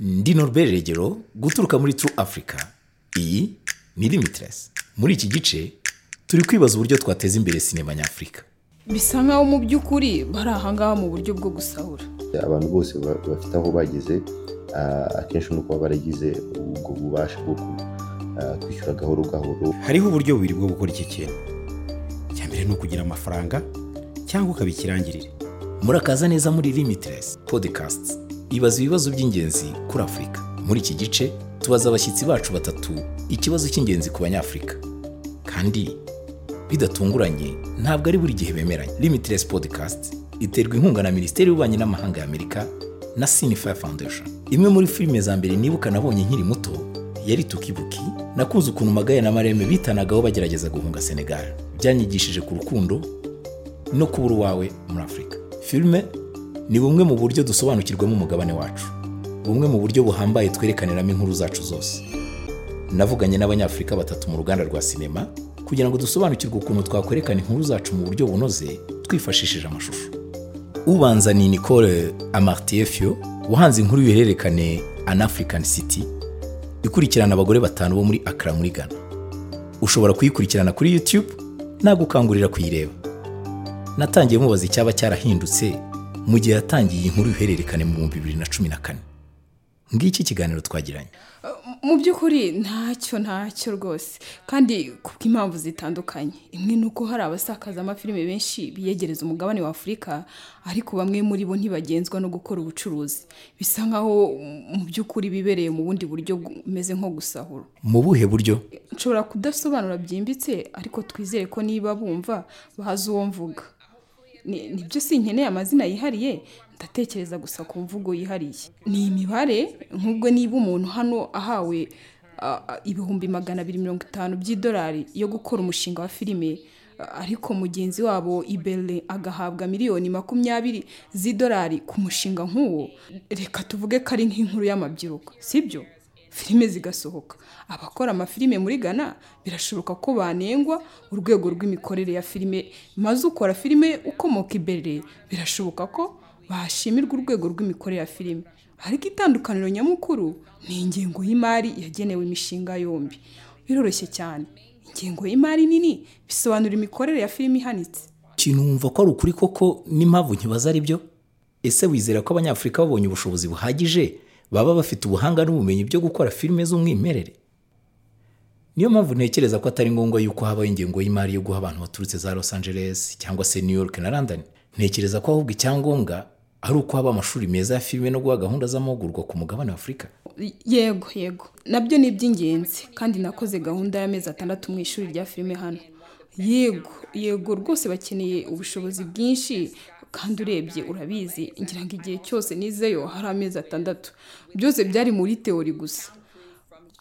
ndi Norbert Regero guturuka muri True Africa. Iyi ni Limitless. Muri iki gice turi kwibaza uburyo twateza imbere sinema nyafurika. Bisa nkaho mu by'ukuri bari ahangaha mu buryo bwo gusahura. Abantu bose ba- bafite aho bageze ah, akenshi ni uko baba baragize ubwo bubasha bwo ah, kwishyura gahoro gahoro. Hariho uburyo bubiri bwo gukora iki kintu. Icya mbere ni ukugira amafaranga cyangwa ukaba ikirangirire. Murakaza neza muri Limitless Podcasts. Ibaza ibibazo by'ingenzi kuri Afurika muri iki gice tubaza abashyitsi bacu batatu ikibazo cy'ingenzi ku banyafurika. Kandi bidatunguranye ntabwo ari buri gihe bemeranya Limitless Podcast iterwa inkunga na Minisiteri y'Ububanyi n'Amahanga y'Amerika na Sinify Foundation. Imwe muri filime za mbere nibuka nabonye nkiri muto yari Tukibuki nakunze ukuntu Magaye na Mareme bitanagaho bagerageza guhunga Senegal. Byanyigishije ku rukundo no kubura uwawe muri Afurika. Filime ni bumwe mu buryo dusobanukirwamo umugabane wacu, bumwe mu buryo buhambaye twerekaniramo inkuru zacu zose. Navuganye n'Abanyafurika batatu mu ruganda rwa sinema kugira ngo dusobanukirwe ukuntu twakwerekana inkuru zacu mu buryo bunoze twifashishije amashusho. Ubanza ni Nicole Amartiefio wahanze inkuru y'uruhererekane An African City ikurikirana abagore batanu bo muri Accra muri Ghana. Ushobora kuyikurikirana kuri YouTube nagukangurira kuyireba. natangiye mubaza icyaba cyarahindutse mu gihe yatangiye iyi nkuru y'uruhererekane mu bihumbi bibiri na cumi na kane. Ngiki ikiganiro twagiranye? Mu by'ukuri ntacyo ntacyo rwose. Kandi kubw'impamvu zitandukanye. Imwe ni uko hari abasakaza amafilime benshi biyegereza umugabane wa afurika ariko bamwe muri bo ntibagenzwa no gukora ubucuruzi. Bisa nkaho mu by'ukuri bibereye mu bundi buryo bumeze nko gusahura. Mu buhe buryo? Nshobora kudasobanura byimbitse ariko twizere ko niba bumva bazi uwo mvuga. Ni byo sinkeneye amazina yihariye? Ndatekereza gusa ku mvugo yihariye. Ni imibare? Nk'ubwo niba umuntu hano ahawe ah, ah, ibihumbi magana abiri mirongo itanu by'idolari yo gukora umushinga wa filime ariko mugenzi wabo ibere agahabwa miliyoni makumyabiri z'idolari ku mushinga nk'uwo reka tuvuge ko ari nk'inkuru y'amabyiruka. Sibyo filime zigasohoka. Abakora amafilime muri ghana birashoboka ko banengwa urwego rw'imikorere ya filime. Maze ukora filime ukomoka imbere birashoboka ko bashimirwa urwego rw'imikorere ya filime. Ariko itandukaniro nyamukuru ni ingengo y'imari yagenewe imishinga yombi. Biroroshye cyane. Ingengo y'imari nini bisobanura imikorere ya filime ihanitse. Ikintu wumva ko ari ukuri koko n'impamvu nkibaza ari byo ese wizera ko abanyafurika babonye ubushobozi buhagije baba bafite ubuhanga n'ubumenyi byo gukora filime z'umwimerere. Niyo mpamvu ntekereza ko atari ngombwa yuko habaho ingengo y'imari yo guha abantu baturutse za los angeles cyangwa se new york na london. Ntekereza ko ahubwo icyangombwa ari uko haba amashuri meza ya filime no guha gahunda z'amahugurwa ku mugabane wa afurika. Yego yego. Nabyo ni iby'ingenzi kandi nakoze gahunda y'amezi atandatu mu ishuri rya filime hano. Yego yego. Rwose bakeneye ubushobozi bwinshi kandi urebye urabizi? Ngira ngo igihe cyose nizeyo hari amezi atandatu. Byose byari muri teori gusa.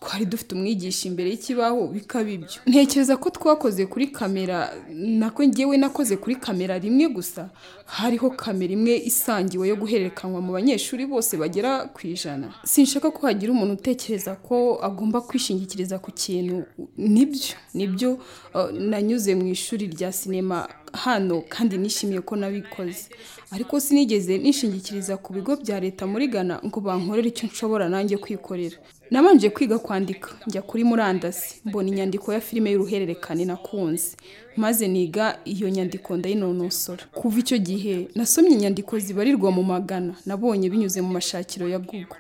Twari dufite umwigisha imbere y'ikibaho bikaba ibyo. Ntekereza ko twakoze kuri kamera nako ngewe nakoze kuri kamera rimwe gusa. Hariho kamera imwe isangiwe yo guhererekanywa mu banyeshuri bose bagera ku ijana. Sinshaka ko hagira umuntu utekereza ko agomba kwishingikiriza ku kintu. Nibyo ni byo uh, nanyuze mu ishuri rya sinema. Hano kandi nishimiye ko nabikoze. Ariko sinigeze nishingikiriza ku bigo bya leta muri ghana ngo bankorere icyo nshobora nanjye kwikorera. Nabanje kwiga kwandika njya kuri murandasi mbona inyandiko ya filime y'uruhererekane nakunze maze niga iyo nyandiko ndayinonosora. Kuva icyo gihe nasomye inyandiko zibarirwa mu magana nabonye binyuze mu mashakiro ya google.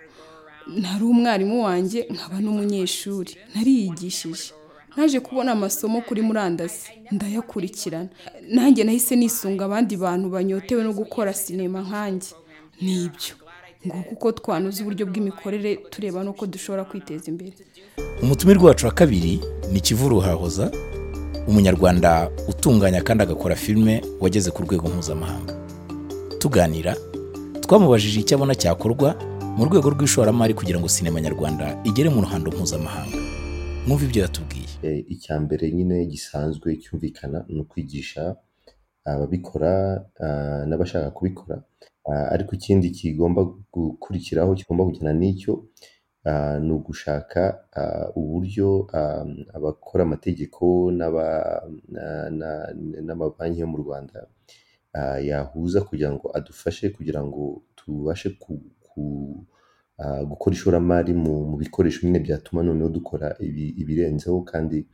Nari umwarimu wanjye nkaba n'umunyeshuri nariyigishije. Naje kubona amasomo kuri murandasi. Ndayakurikirana. Nanjye nahise nisunga abandi bantu banyotewe no gukora sinema nkanjye. Nibyo. Nguko uko twanoza uburyo bw'imikorere tureba n'uko dushobora kwiteza imbere. Umutumirwa wacu wa kabiri ni kivuru hahoza umunyarwanda utunganya kandi agakora filime wageze ku rwego mpuzamahanga. Tuganira twamubajije icyo abona cyakorwa mu rwego rw'ishoramari kugira ngo sinema nyarwanda igere mu ruhando mpuzamahanga. Mwumve ibyo yatubwiye. Icya mbere nyine gisanzwe cyumvikana ni ukwigisha ababikora ah, n'abashaka kubikora. Ah, ariko ikindi kigomba gukurikiraho kigomba kujyana n'icyo ah, ni ugushaka ah, uburyo ah, abakora amategeko n'amabanki yo mu rwanda ah, yahuza kugira ngo adufashe kugira ngo tubashe ku- ah, gukora ishoramari mu, bikoresho nyine byatuma noneho dukora ibi, ibirenzeho kandi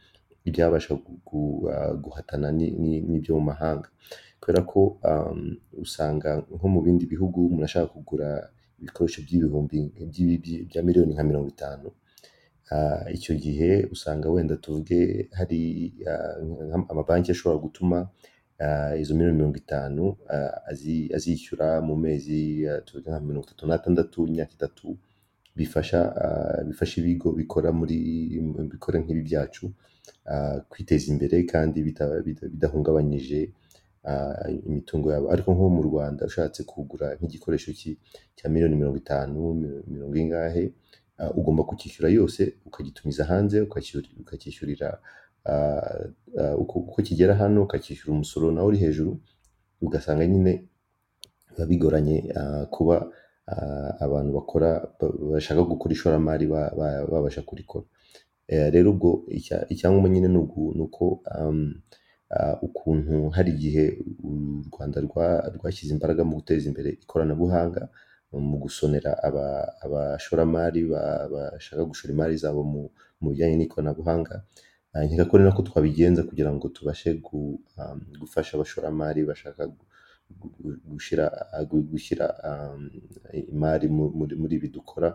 ibyabasha ah, guhatana ni- ni- n'ibyo mu mahanga. Kubera ko usanga nko mu bindi bihugu umuntu ashaka kugura ibikoresho by'ibihumbi by'ibi- by'i- bya miliyoni nka mirongo itanu Ah, icyo gihe usanga wenda tuvuge hari ah, amabanki ashobora gutuma ah, izo miliyoni mirongo itanu azi- azishyura mu mezi tuvuge nka mirongo itatu n'atandatu imyaka itatu bifasha bifasha ibigo bikora muri bikora nk'ibi byacu kwiteza imbere kandi bidahungabanyije ah, imitungo yabo. Ariko nko mu rwanda ushatse kugura nk'igikoresho ki- cya miliyoni mirongo itanu mi- mirongo ingahe ah, ugomba kucyishyura yose ukagitumiza hanze ukacyishyurira uko uko kigera hano ukacyishyura umusoro nawe uri hejuru ugasanga nyine biba bigoranye ah, kuba ah, abantu bakora ba- bashaka gukora ishoramari ba- ba- babasha kurikora. Eh, rero ubwo icya- icyangombwa nyine ni uko ah, ukuntu hari igihe u rwanda rwa- rwashyize imbaraga mu guteza imbere ikoranabuhanga mu gusonera aba- abashoramari ba- bashaka gushora imari zabo mu bijyanye n'ikoranabuhanga Ah, nkeka ko ari nako twabigenza kugira ngo tubashe um, gufasha abashoramari bashaka gu- gushyira gu- gushyira um, imari mu- muri ibi dukora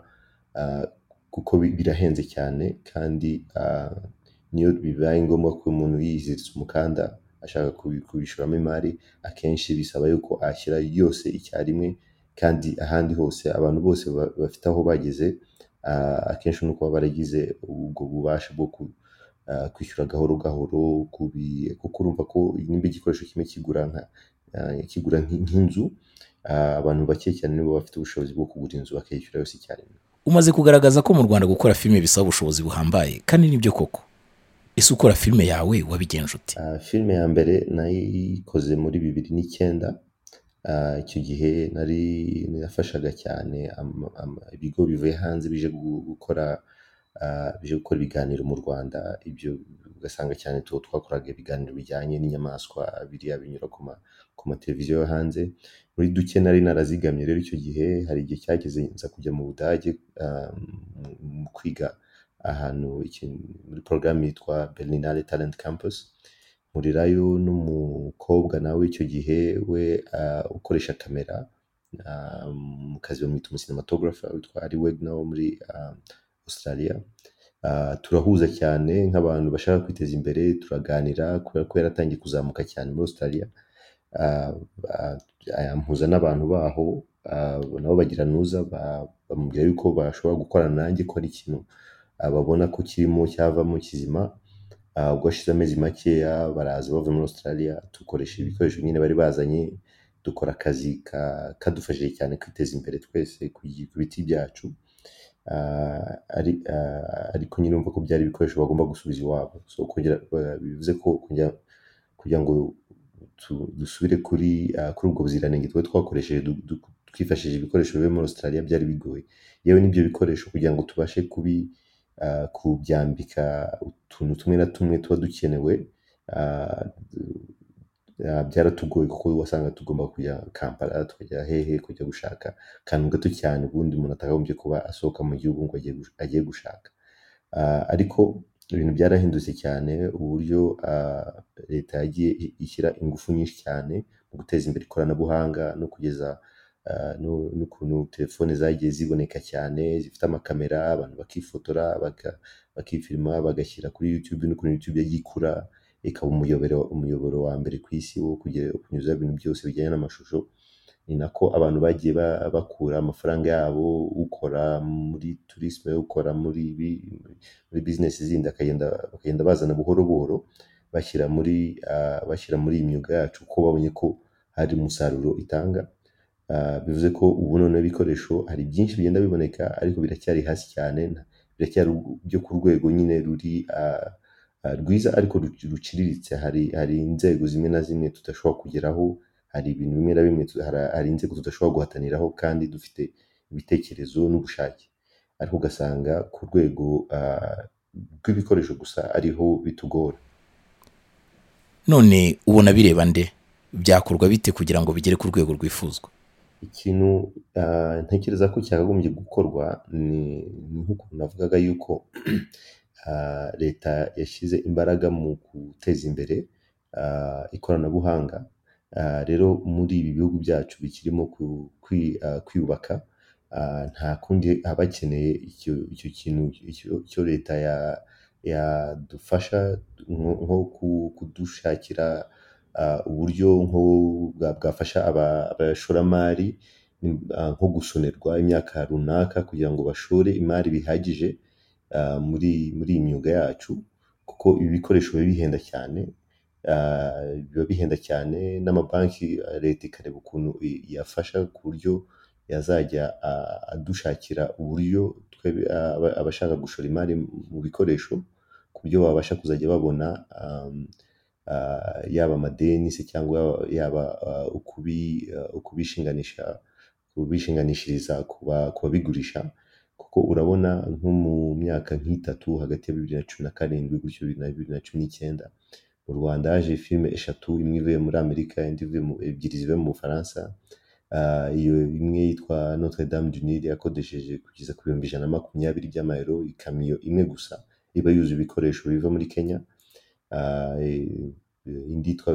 ah, kuko bi- birahenze cyane kandi ah, niyo bibaye ngombwa ko umuntu yiziritse umukanda ashaka kubi- kubishoramo imari akenshi bisaba yuko ashyira yose icyarimwe kandi ahandi hose abantu bose ba- bafite aho bageze ah, akenshi ni uko baba baragize ubwo bubasha bwo ah, kwishyura gahoro gahoro kuko urumva ko nimba igikoresho kimwe kigura ah, kigura nk'i- nk'inzu ah, abantu bake cyane nibo bafite ubushobozi bwo kugura inzu bakayishyura yose icyarimwe umaze kugaragaza ko mu rwanda gukora filime bisaba ubushobozi buhambaye kandi ni byo koko? Ese ukora filime yawe wabigenje Ah, filime ya mbere nayikoze muri bibiri n'icyenda icyo gihe nari nafashaga cyane ibigo bivuye hanze bije gu- gukora bije gukora ibiganiro mu rwanda ibyo ugasanga cyane tuba twakoraga ibiganiro bijyanye n'inyamaswa biriya binyura ku ma- ku mateleviziyo yo hanze. Muri duke nari narazigamye rero icyo gihe hari igihe cyageze nza kujya mu budage ah, mu- kwiga ahantu muri porogaramu yitwa berlinale talent campus. Mpurirayo n'umukobwa nawe icyo gihe we ah, ukoresha kamera ah, mu kazi bamwita umusinematographer witwa ari wegna wo muri ah, australia. Ah, turahuza cyane nk'abantu bashaka kwiteza imbere turaganira kubera ko yaratangiye kuzamuka cyane muri australia. Ah, ah, ampuza n'abantu baho ah, nabo bagira nuza ba- bamubwira yuko bashobora gukorana nanjye ko ari ikintu babona ko kirimo cyavamo kizima. Ubwo hashize amezi makeya baraza bava muri australia dukoresha ibikoresho nyine bari bazanye dukora akazi ka- kadufashije cyane kwiteza imbere twese ku biti byacu. Ariko nyine urumva ko byari ibikoresho bagomba gusubiza iwabo. Ba- bivuze ko kugira ngo dusubire kuri ubwo buziranenge twari twakoresheje twifashishije ibikoresho bivuye muri australia byari bigoye. Yewe n'ibyo bikoresho kugira ngo tubashe kubi kubyambika utuntu tumwe na tumwe tuba dukenewe byaratugoye kuko wasanga tugomba kujya kampala tukajya hehe kujya gushaka akantu gato cyane ubundi umuntu atakagombye kuba asohoka mu gihugu ngo agiye gush- agiye gushaka. Ah, ariko ibintu byarahindutse cyane uburyo ah, leta yagiye ishyira ingufu nyinshi cyane mu guteza imbere ikoranabuhanga no kugeza ah, n'ukuntu telefone zagiye ziboneka cyane zifite amakamera abantu bakifotora bakifilima bagashyira kuri youtube n'ukuntu youtube yagiye ikura. Ikaba umuyoboro umuyoboro wa mbere ku isi wo kunyuzaho ibintu byose bijyanye n'amashusho ni nako abantu bagiye ba- bakura amafaranga yabo ukora muri turisme ukora muri muri bizinesi zindi akagenda bakagenda bazana buhoro buhoro bashyira muri bashyira muri iyi myuga yacu kuko babonye ko hari umusaruro itanga. Bivuze ko ubu noneho ibikoresho hari byinshi bigenda biboneka ariko biracyari hasi cyane biracyari byo ku rwego nyine ruri rwiza ariko ruc- ruciriritse hari hari inzego zimwe na zimwe tudashobora kugeraho hari ibintu bimwe na bimwe hari inzego tudashobora guhataniraho kandi dufite ibitekerezo n'ubushake. Ariko ugasanga ku rwego ah, rw'ibikoresho gusa ariho bitugora. None ubona bireba nde? Byakorwa bite kugira ngo bigere ku rwego rwifuzwa? Ikintu ah, ntekereza ko cyakagombye gukorwa ni nk'ukuntu navugaga yuko ah, leta yashyize imbaraga mu guteza imbere ah, ikoranabuhanga. Ah, rero muri ibi bihugu byacu bikirimo ah, kwiyubaka ah, nta kundi haba hakeneye icyo kintu icyo leta ya- yadufasha nko nko ku- kudushakira ah, uburyo nko bwa- bwafasha aba- abashoramari ah, nko gusonerwa imyaka runaka kugira ngo bashore imari bihagije ah, muri muri iyi myuga yacu kuko ibi bikoresho biba bihenda cyane biba bihenda cyane n'amabanki leta ikareba ukuntu yafasha ku buryo yazajya adushakira uburyo abashaka gushora imari mu bikoresho ku buryo babasha kuzajya babona yaba amadeni se cyangwa yaba ukubi- ukubishinganisha kubishinganishiriza ku ba- ku babigurisha kuko urabona nko mu myaka nk'itatu hagati ya bibiri na cumi na karindwi gutyo na bibiri na cumi n'icyenda mu rwanda haje filime eshatu imwe ivuye muri amerika indi ivuye mu ebyiri zivuye mu bufaransa. Ah, iyo imwe yitwa notre dame du nil yakodesheje kugeza ku bihumbi ijana na makumyabiri by'amayero ikamiyo imwe gusa iba yuzuye ibikoresho biva muri kenya. Ah, e- indi yitwa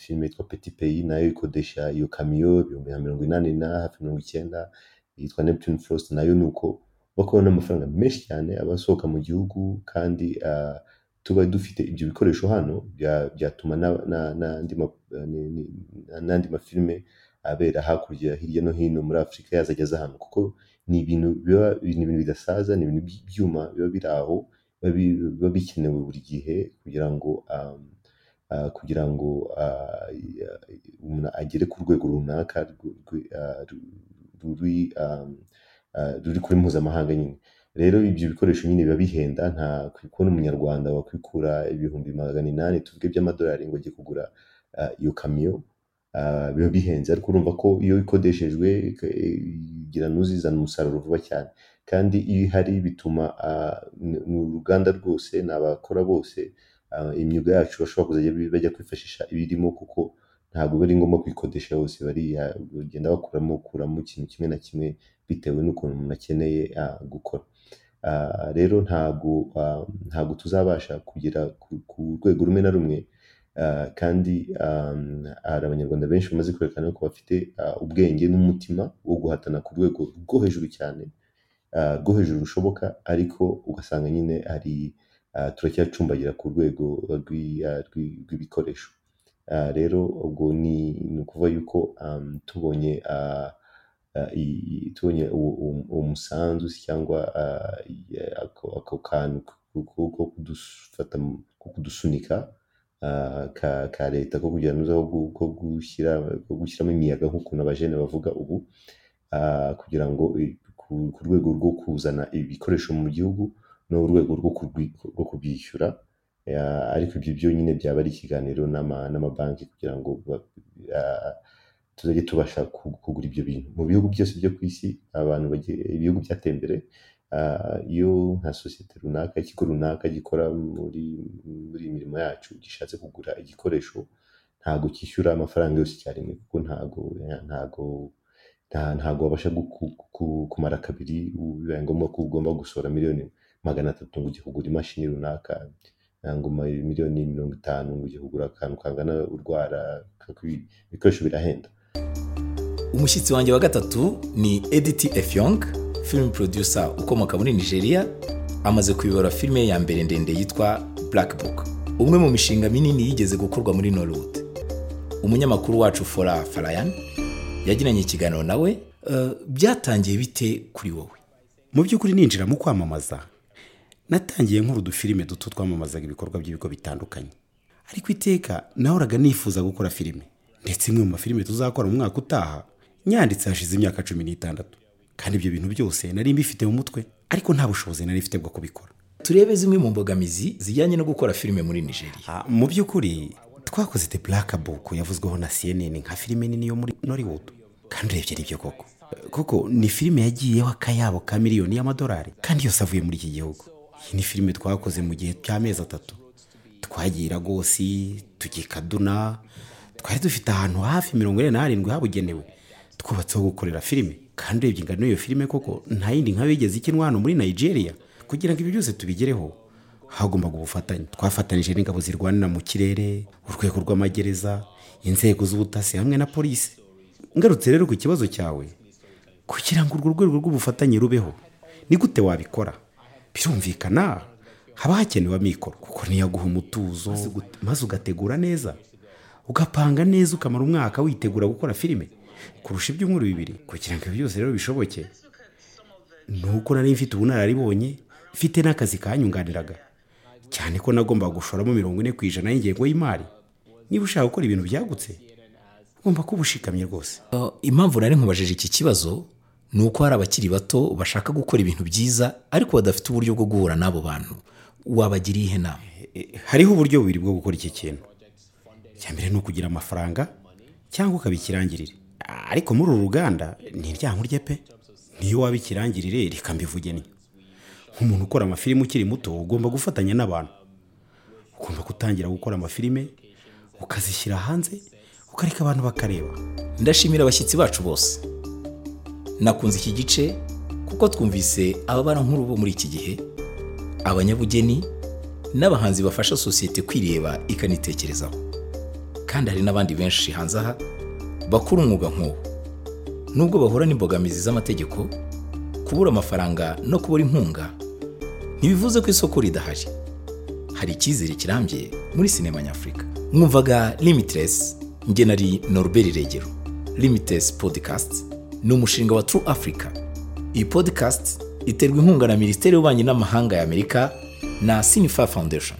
filime yitwa petit pays na yo ikodesha iyo kamiyo ibihumbi mirongo inani na hafi mirongo icyenda yitwa neptune frost na yo ni uko. Bakabona amafaranga menshi cyane aba asohoka mu gihugu kandi ah, tuba dufite ibyo bikoresho hano bya- byatuma na- na- n'andi n'andi mafilime abera hakurya hirya no hino muri afurika yazajya aza hano kuko ni ibintu biba ibintu bidasaza ni ibintu by'ibyuma biba biri aho biba bi- biba bikenewe buri gihe kugira ngo ah, kugira ngo ah, umuntu agere ku rwego runaka ah, ruri kuri mpuzamahanga nyine. Rero ibyo bikoresho nyine biba bihenda nta kubona umunyarwanda wakwikura ibihumbi magana inani tuvuge by'amadolari ngo ajye kugura ah, iyo kamiyo ah, biba bihenze. Ariko urumva ko iyo ikodeshejwe igira n'uzizana umusaruro vuba cyane. Kandi iyo ihari bituma ni uruganda rwose ni abakora bose imyuga yacu bashobora kuzajya bajya kwifashisha ibirimo kuko ntabwo biba ari ngombwa kuyikodesha yose bariya bagenda bakuramo kuramo ikintu kimwe na kimwe bitewe n'ukuntu umuntu akeneye gukora. Rero ntabwo ntabwo tuzabasha kugera ku rwego rumwe na rumwe kandi hari abanyarwanda benshi bamaze kwerekana ko bafite ubwenge n'umutima wo guhatana ku rwego rwo hejuru cyane rwo hejuru rushoboka ariko ugasanga nyine hari turacyacumbagira ku rwego rw'i- rw'i- rw'ibikoresho. Rero ubwo ni ukuvuga yuko um, tubonye ah, ah, tubonye uwo musanzu cyangwa ah, ako kantu ko kudufata ko kudusunika ah, ka leta ko kugira ngo ko ko gushyira ko gushyiramo imiyaga nk'ukuntu abajene bavuga ubu ah, kugira ngo ku rwego rwo kuzana ibikoresho mu gihugu no urwego rwo kubyishyura. Ariko ibyo byonyine byaba ari ikiganiro n'ama- n'amabanki kugira ngo tuzajye tubasha ku- kugura ibyo bintu. Mu bihugu byose byo ku isi abantu ibihugu byateye imbere iyo nka sosiyete runaka ikigo runaka gikora muri muri iyi mirimo yacu gishatse kugura igikoresho ntabwo cyishyura amafaranga yose icyarimwe kuko ntabwo ntabwo nta- ntabwo wabasha kumara kabiri bibaye ngombwa ko ugomba gusohora miliyoni magana atatu ngo ujye kugura imashini runaka ma- miliyoni mirongo itanu ngo ujye kugura akantu kangana urwara ibikoresho birahenda. Umushyitsi wanjye wa gatatu ni editi efyong film producer ukomoka muri nigeria amaze kuyobora filime ya mbere ndende yitwa black book umwe mu mishinga minini yigeze gukorwa muri norwood umunyamakuru wacu fora farayan yagiranye ikiganiro nawe eh, byatangiye bite kuri wowe? Mu by'ukuri ninjira mu kwamamaza. Natangiye nk'uru udufilime duto twamamazaga ibikorwa by'ibigo bitandukanye. Ariko iteka nahoraga nifuza gukora filime. Ndetse imwe mu mafilime tuzakora mu mwaka utaha nyanditse hashize imyaka cumi n'itandatu. Kandi ibyo bintu byose nari mbifite mu mutwe ariko nta bushobozi nari mfite bwo kubikora. Turebe zimwe mu mbogamizi zijyanye no gukora filime muri nigeria. Ah, mu by'ukuri twakoze the black book yavuzweho na cnn nka filime nini yo muri nollywood. Kandi urebye ni byo koko. Koko ni filime yagiyeho akayabo ka miliyoni y'amadolari. Kandi yose avuye muri iki gihugu. Iyi ni filime twakoze mu gihe cy'amezi atatu. Twagiye i Lagos tujya i twari dufite ahantu hafi mirongo ine n'arindwi habugenewe. Twubatseho gukorera filime. Kandi urebye ingano y'iyo filime koko nta yindi nkayo yigeze ikinwa hano muri nigeria. Kugira ngo ibyo byose tubigereho hagombaga ubufatanye. Twafatanije n'ingabo zirwanira mu kirere urwego rw'amagereza inzego z'ubutasi hamwe na polisi. Ngarutse rero ku kibazo cyawe. Kugira ngo urwo rwego rw'ubufatanye rubeho ni gute wabikora? Birumvikana haba hakenewe amikoro. Kuko niyaguha umutuzo. Maze ugategura neza. Ugapanga neza ukamara umwaka witegura gukora filime. Kurusha ibyumweru bibiri. Kugira ngo ibi byose rero bishoboke. Ni uko nari mfite ubunararibonye mfite n'akazi kanyunganiraga. Cyane ko nagombaga gushoramo mirongo ine ku ijana y'ingengo y'imari. Niba ushaka gukora ibintu byagutse ugomba kuba ushikamye rwose. Impamvu nari nkubajije iki kibazo ni uko hari abakiri bato bashaka gukora ibintu byiza ariko badafite uburyo bwo guhura n'abo bantu. Wabagiriye ihe nama hariho uburyo bubiri bwo gukora iki kintu. Icya mbere ni ukugira amafaranga cyangwa ukaba ikirangirire ariko muri uru ruganda ni iryankurye pe. Niyo waba ikirangirire reka mbivuge ni nk'umuntu ukora amafilime ukiri muto ugomba gufatanya n'abantu. Ugomba gutangira gukora amafilime ukazishyira hanze ukareka abantu bakareba. Ndashimira abashyitsi bacu bose. Nakunze iki gice kuko twumvise ababara nkuru bo muri iki gihe abanyabugeni n'abahanzi bafasha sosiyete kwireba ikanitekerezaho. Kandi hari n'abandi benshi hanze aha bakora umwuga nk'uwo. Nubwo bahura n'imbogamizi z'amategeko kubura amafaranga no kubura inkunga ntibivuze ko isoko ridahari. Hari icyizere kirambye muri sinema nyafurika. Mwumvaga limitless. Njye nari regero limitless podcast ni umushinga wa true africa. Iyi podcast iterwa inkunga na minisiteri y'ububanyi n'amahanga ya amerika na sinifa foundation.